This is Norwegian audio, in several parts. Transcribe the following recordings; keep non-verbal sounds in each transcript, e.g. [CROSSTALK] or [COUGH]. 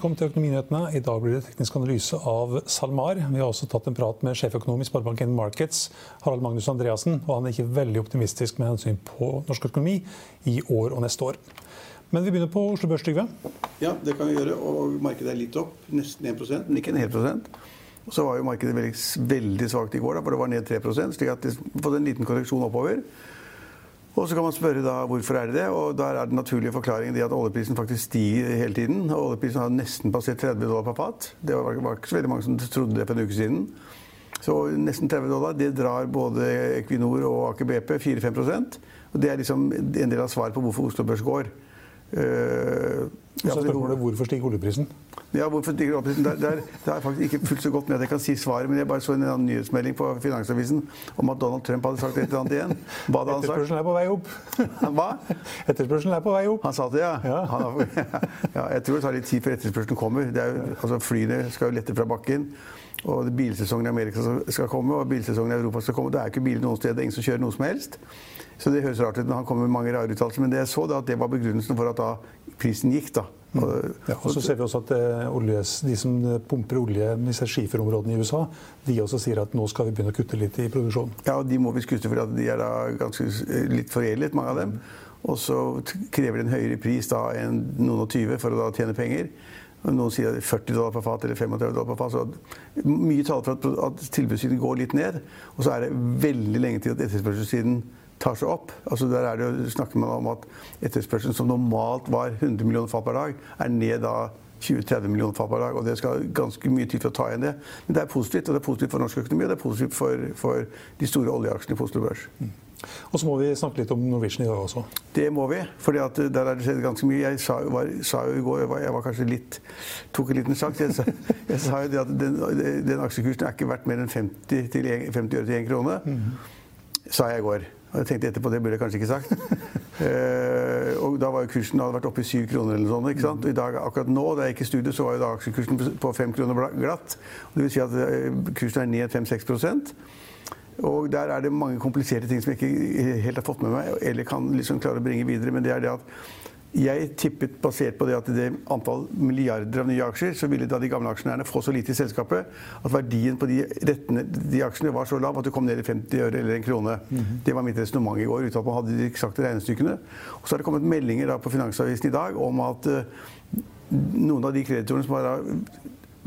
Velkommen til Økonominyhetene. I dag blir det teknisk analyse av SalMar. Vi har også tatt en prat med sjeføkonom i Sparebanken Markets, Harald Magnus Andreassen. Og han er ikke veldig optimistisk med hensyn på norsk økonomi i år og neste år. Men vi begynner på Oslo Børs, Trygve. Ja, det kan vi gjøre. Og markedet er litt opp. Nesten 1 men ikke en hel prosent. Så var jo markedet veldig, veldig svakt i går, da, for det var ned 3% slik at det fått en liten korreksjon oppover. Og så kan man spørre da hvorfor er det det, og der er den naturlige forklaringen det at oljeprisen faktisk stiger hele tiden. og Oljeprisen har nesten passert 30 dollar per fat. Det var, var ikke så veldig mange som trodde det for en uke siden. Så nesten 30 dollar, det drar både Equinor og Aker BP 4-5% Og det er liksom en del av svaret på hvorfor Oslo Børs går. Uh, og så spørsmålet hvorfor stiger oljeprisen? Ja, hvorfor stiger oljeprisen? Det er, det er faktisk ikke fullt så godt med at jeg kan si svaret, men jeg bare så en annen nyhetsmelding på Finansavisen om at Donald Trump hadde sagt et eller annet igjen. Hva hadde han sagt? Etterspørselen er på vei opp. [LAUGHS] Hva? Etterspørselen er på vei opp. Han sa det, ja. Ja. Han har, [LAUGHS] ja jeg tror det tar litt tid før etterspørselen kommer. Det er jo, altså, flyene skal jo lette fra bakken. Og bilsesongen i Amerika skal komme, og bilsesongen i Europa skal komme. Det er ikke biler noen sted, det er ingen som kjører noe som helst. Så det høres rart ut når han kommer med mange rare uttalelser. Men det jeg så, da, at det var begrunnelsen for at da prisen gikk. da. Mm. Ja, og så ser vi også at eh, oljes, De som pumper olje i skiferområdene i USA, de også sier at nå skal vi begynne å kutte litt i produksjonen. Ja, og de må vi skutte for de er da ganske litt foredlet, mange av dem. Og så krever de en høyere pris da enn noen og tyve for å da tjene penger. Noen sier 40 dollar per fat eller 35 dollar per fat. Så mye taler for at, at tilbudssiden går litt ned. Og så er det veldig lenge til at etterspørselssiden tar seg opp. Altså der er det, jo- snakker man om at etterspørselen som normalt var 100 millioner fat per dag, er ned da 20-30 millioner fat per dag. Og det skal ganske mye tid for å ta igjen det. Men det er positivt, og det er positivt for norsk økonomi, og det er positivt for, for de store oljeaksjene på Oslo Børs. Og så må vi snakke litt om Norwegian i dag også. Det må vi, for der har det skjedd ganske mye. Jeg sa, var, sa jo i går, jeg var, jeg var kanskje litt tok en liten sjanse. Jeg, sa- [LAUGHS] jeg sa jo det at den, den aksjekursen er ikke verdt mer enn 50, til 50 øre til 1 krone. Sa jeg i går. Og jeg tenkte etterpå, det burde jeg kanskje ikke sagt. [LAUGHS] Eh, og da var jo kursen hadde vært oppe i 7 kroner eller sånt. ikke sant? Og i dag, akkurat nå, da jeg gikk i studio, så var jo da aksjekursen på 5 kroner glatt. Det vil si at eh, kursen er ned 5-6% og der er det mange kompliserte ting som jeg ikke helt har fått med meg, eller kan liksom klare å bringe videre. Men det er det at jeg tippet, basert på det at det antall milliarder av nye aksjer, så ville da de gamle aksjonærene få så lite i selskapet at verdien på de, rettene, de aksjene var så lav at det kom ned i 50 øre eller en krone. Det var mitt resonnement i går, uten at man hadde de eksakte regnestykkene. Og så har det kommet meldinger på Finansavisen i dag om at uh, noen av de kreditorene som har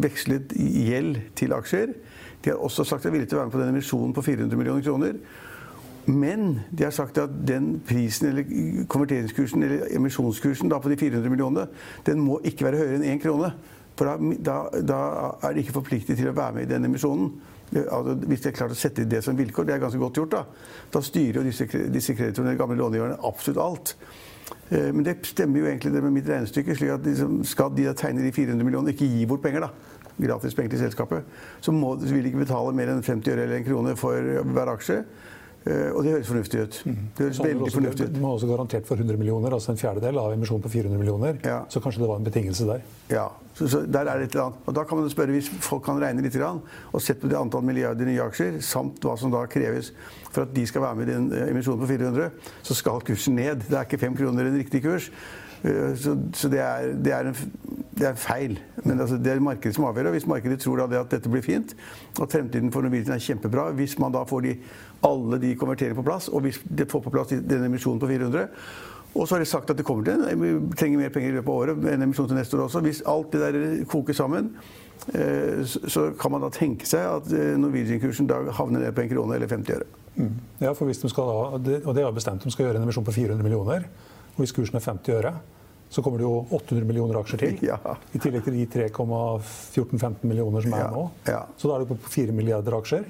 vekslet gjeld til aksjer, de har også sagt de er villige til å være med på denne emisjonen på 400 millioner kroner. Men de har sagt at den prisen, eller konverteringskursen, eller emisjonskursen på de 400 millionene, den må ikke være høyere enn én krone. For da, da, da er de ikke forpliktet til å være med i den emisjonen. Altså, hvis de har klart å sette det som vilkår, det er ganske godt gjort, da. Da styrer jo disse, disse kreditorene, de gamle långiverne, absolutt alt. Eh, Men det stemmer jo egentlig det med mitt regnestykke. slik at liksom, Skal de da tegne de 400 millionene, ikke gi bort penger, da, gratis penger til selskapet, så, må, så vil de ikke betale mer enn 50 øre eller en krone for hver aksje. Eh, Og det høres fornuftig ut. Det høres veldig også- fornuftig ut. Du har også garantert for 100 millioner, altså en fjerdedel av emisjonen på 400 millioner. Ja. Så kanskje det var en betingelse der. Ja, så, så der er det et eller annet. Og da kan man spørre, hvis folk kan regne litt, grann, og sett på det antall milliarder nye aksjer, samt hva som da kreves for at de skal være med i den eh, emisjonen på 400, så skal kursen ned. Det er ikke fem kroner en riktig kurs. Eh, Så, så det, er, det er en det er feil. Men altså, det er markedet som avgjør det. Hvis markedet tror det at dette blir fint, at fremtiden for Norwegian er kjempebra, hvis man da får de, alle de konverterer på plass, og hvis det får på plass den emisjonen på 400 og så har de sagt at det kommer til vi trenger mer penger i løpet av året, en emisjon til neste år også. Hvis alt det der koker sammen, eh, så kan man da tenke seg at eh, Norwegian-kursen da havner ned på en krone eller 50 øre. Mm. Ja, for hvis de skal da, og det er bestemt, de skal gjøre en emisjon på 400 millioner, og hvis kursen er 50 øre, så kommer det jo 800 millioner aksjer til. [LAUGHS] Ja. I tillegg til de 3,14-15 millioner som er Ja, nå. ja. Så da er det på 4 milliarder aksjer.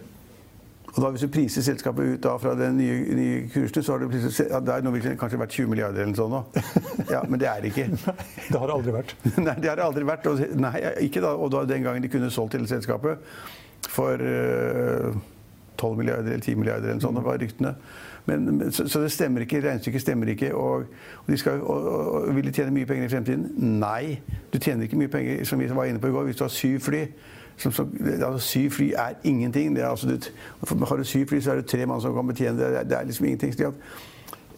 Og da Hvis du priser selskapet ut da fra den nye, nye kursen, så har det plutselig, ja, det er kanskje vært 20 milliarder eller sånt nå. Ja, men det er det ikke. [LAUGHS] Det har det aldri vært. [LAUGHS] Nei, det har det aldri vært. Og, nei, ikke da. Og da den gangen de kunne solgt hele selskapet for uh, 12 milliarder eller 10 milliarder eller sånn, mm. var ryktene. Men, så, så det stemmer ikke. Regnestykket stemmer ikke. Og, og, skal, og, Vil de tjene mye penger i fremtiden? Nei. Du tjener ikke mye penger, som vi var inne på i går, hvis du har syv fly. Som, som, altså, syv fly er ingenting. Er, altså, du, har du syv fly, så er det tre mann som kan betjene det. Er, det er liksom ingenting.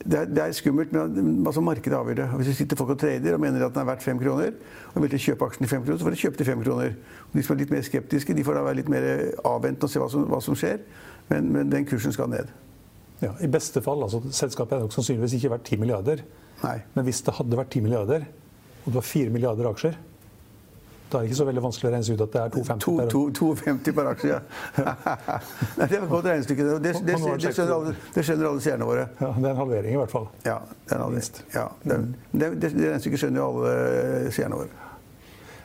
det er, det er, skummelt, men altså markedet avgjør det. Hvis det sitter folk og trader og mener at den er verdt fem kroner, og vil kjøpe aksjen til fem kroner, så får de kjøpe til fem kroner. Og de som er litt mer skeptiske, de får da være litt mer avventende og se hva som, hva som skjer. Men, men, den kursen skal ned. Ja, I beste fall. altså Selskapet er nok sannsynligvis ikke vært 10 milliarder. Nei. Men hvis det hadde vært 10 milliarder, og det var 4 milliarder aksjer, da er det ikke så veldig vanskelig å regne ut at det er 2,50 per 2,50 per aksje, ja. [LAUGHS] Nei, det var et godt regnestykke. Det, det, det, det, skjønner alle, seerne våre. Ja, Det er en halvering i hvert fall. Ja, det, er alle, ja, det, det, det regnestykket skjønner jo alle seerne våre.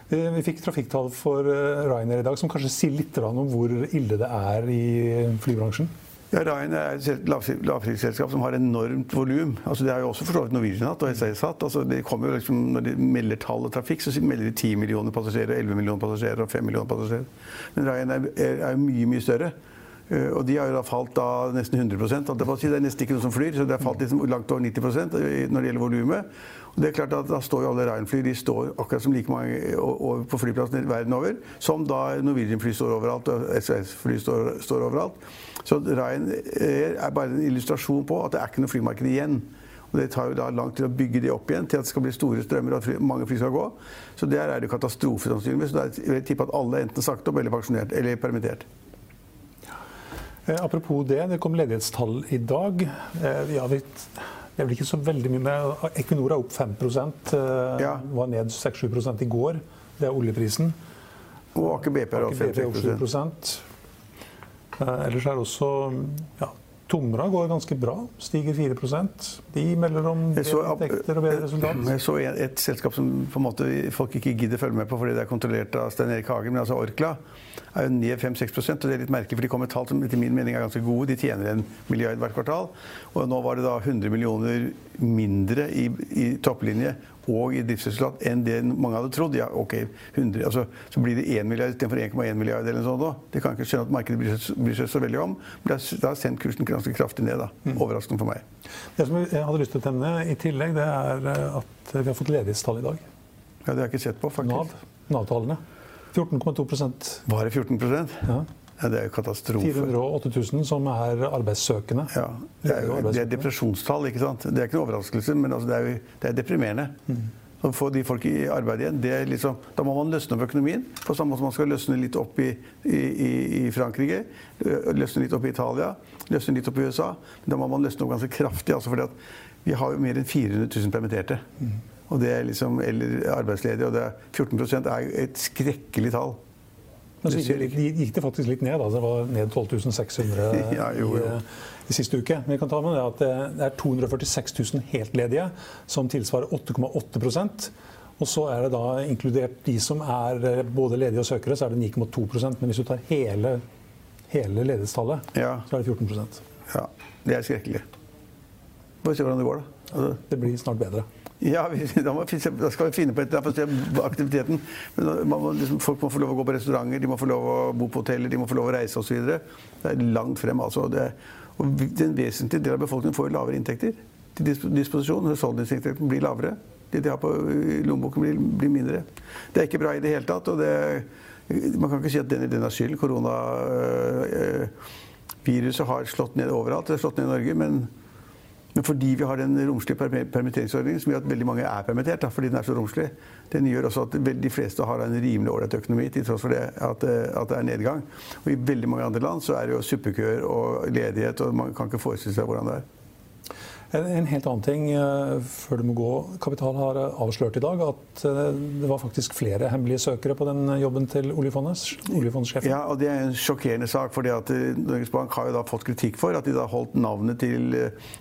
Eh, Vi fikk trafikktall for eh, Ryanair i dag som kanskje sier litt om hvor ille det er i flybransjen. Ja, Ryan er et lavpris- lavprisselskap som har enormt volum. Altså, det har jo også for Norwegian hatt og SAS hatt. Altså, det kommer jo liksom, når de melder tall og trafikk, så melder de 10 millioner passasjerer, 11 millioner passasjerer og 5 millioner passasjerer. Men Ryan er, er jo mye, mye større. Eh, Og de har jo da falt da nesten 100 holdt jeg si. Det er nesten ikke noe som flyr, så det har falt liksom langt over 90 når det gjelder volumet. Det er klart at Da står jo alle Ryanair-fly de står akkurat som like mange over på flyplassen verden over, som da Norwegian-fly står overalt og SAS-fly står, står overalt. Så Ryan er bare en illustrasjon på at det er ikke noe flymarked igjen. Og Det tar jo da lang tid å bygge det opp igjen til at det skal bli store strømmer og at mange fly skal gå. Så der er det katastrofe sannsynligvis. Så der vil jeg tippe at alle er enten sagt opp eller pensjonert eller permittert. Eh, apropos det, det kom ledighetstall i dag. Eh, ja, vi, det er vel ikke så veldig mye med Equinor er opp 5 eh, Ja. var ned 6-7 i går. Det er oljeprisen. Og Aker BP er opp 5-6 7 eh, Ellers er det også ja, Tomra går ganske bra, stiger 4% De melder om bedre inntekter og bedre resultat. jeg så et, et selskap som måte folk ikke gidder følge med på fordi det er kontrollert av Stein Erik Hagen, men altså Orkla er jo ned 5-6 og det er litt merkelig, for de kommer med tall som etter min mening er ganske gode. De tjener en milliard hvert kvartal. Og nå var det da 100 millioner mindre i, i topplinje og i driftsresultat enn det mange hadde trodd. Ja, ok, 100, altså, Så blir det 1 milliard istedenfor 1,1 milliard eller noe sånt. da. Det kan ikke skjønne at markedet bryr seg, bryr seg så veldig om. Men det har- det har sendt kursen ganske kraftig ned. da. Overraskende for meg. Det som jeg hadde lyst til å tenne i tillegg, det er eh, at vi har fått ledighetstall i dag. Ja, Det har jeg ikke sett på, faktisk. Nav. Nav-tallene. 14,2% Var det 14% ja. Ja, Det er jo katastrofe. 408 000 som er arbeidssøkende. Ja, det er jo det er depresjonstall, ikke sant. Det er ikke noe overraskelse, men altså det, er jo, det er deprimerende. Å få de folk i arbeid igjen, det er liksom, da må man løsne opp økonomien. På samme måte som man skal løsne litt opp i, i, i, Frankrike, løsne litt opp i Italia, løsne litt opp i USA. Men da må man løsne opp ganske kraftig. altså fordi vi har jo mer enn 400 000 permitterte. Og det er liksom, eller arbeidsledige. Og det er 14 er et skrekkelig tall. Men så gikk, det- gikk det faktisk litt ned. Da. det var ned 12.600 [LAUGHS] Ja, jo, jo. I, eh, i siste uke. Men vi kan ta med det at det er 246 000 helt ledige, som tilsvarer 8,8% Og så er det da inkludert de som er eh, både ledige og søkere, så er det 9,2% Men hvis du tar hele, hele ledighetstallet, Ja. så er det 14% Ja, det er skrekkelig. Får vi se hvordan det går, da. Altså, Det blir snart bedre. Ja, vi, [LAUGHS] da, må, da skal vi finne på et aktiviteten. Må, liksom, folk må få lov å gå på restauranter, de må få lov å bo på hoteller, de må få lov å reise osv. Det er langt frem. altså. Det, og en Den vesentlige del av befolkningen får jo lavere inntekter til disp- disposisjon. Husholdningsinntekten blir lavere. Det de har på lommeboken, blir, blir mindre. Det er ikke bra i det hele tatt. og det, Man kan ikke si at den, den er skyld. Koronaviruset har slått ned overalt. Det har slått ned i Norge. men Men fordi vi har den romslige permitteringsordningen som gjør at veldig mange er permittert, da, fordi den er så romslig, den gjør også at de fleste har en rimelig ålreit økonomi til tross for det at, at, det er nedgang. Og I veldig mange andre land så er det jo suppekøer og ledighet, og man kan ikke forestille seg hvordan det er. En helt annen ting eh, før du må gå. Kapital har avslørt i dag at eh, det var faktisk flere hemmelige søkere på den jobben til oljefondsjefen. Ja, og det er en sjokkerende sak. fordi at eh, Norges Bank har jo da fått kritikk for at de da holdt navnet til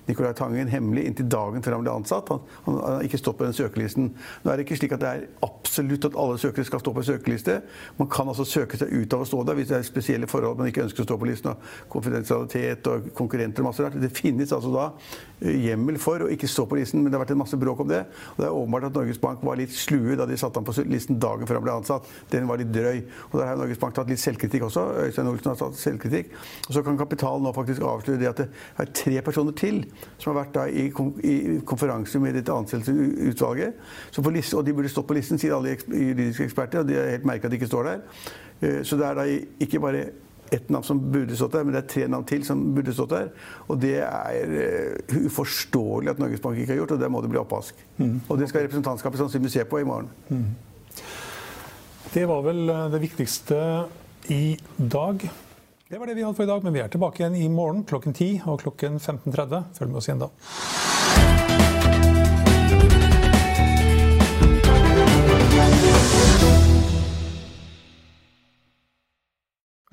Nicolai Tangen hemmelig inntil dagen før han ble ansatt. Han, han har ikke stått på den søkelisten. Nå er det ikke slik at det er absolutt at alle søkere skal stå på en søkeliste. Man kan altså søke seg ut av å stå der hvis det er spesielle forhold man ikke ønsker å stå på listen. Konfidensialitet og konkurrenter og masse rart. Det finnes altså da hjemmel for å ikke stå på listen, men det har vært en masse bråk om det. Og det er åpenbart at Norges Bank var litt slue da de satte ham på listen dagen før han ble ansatt. Den var litt drøy. Og der har Norges Bank tatt litt selvkritikk også. Øystein Olsen har tatt selvkritikk. Og så kan Kapital nå faktisk avsløre det at det er tre personer til som har vært da i, konferanse med dette ansettelsesutvalget. Og de burde stått på listen, sier alle juridiske eksperter, og de har helt merka at de ikke står der. Eh, så det er da ikke bare ett navn som burde stått der, men det er tre navn til som burde stått der. Og det er uh, uforståelig at Norges Bank ikke har gjort, og det må det bli oppvask. Mm. Og det skal representantskapet sannsynligvis se på i morgen. Mm. Det var vel eh, det viktigste i dag. Det var det vi hadde for i dag, men vi er tilbake igjen i morgen klokken 10 og klokken 15.30. Følg med oss igjen da.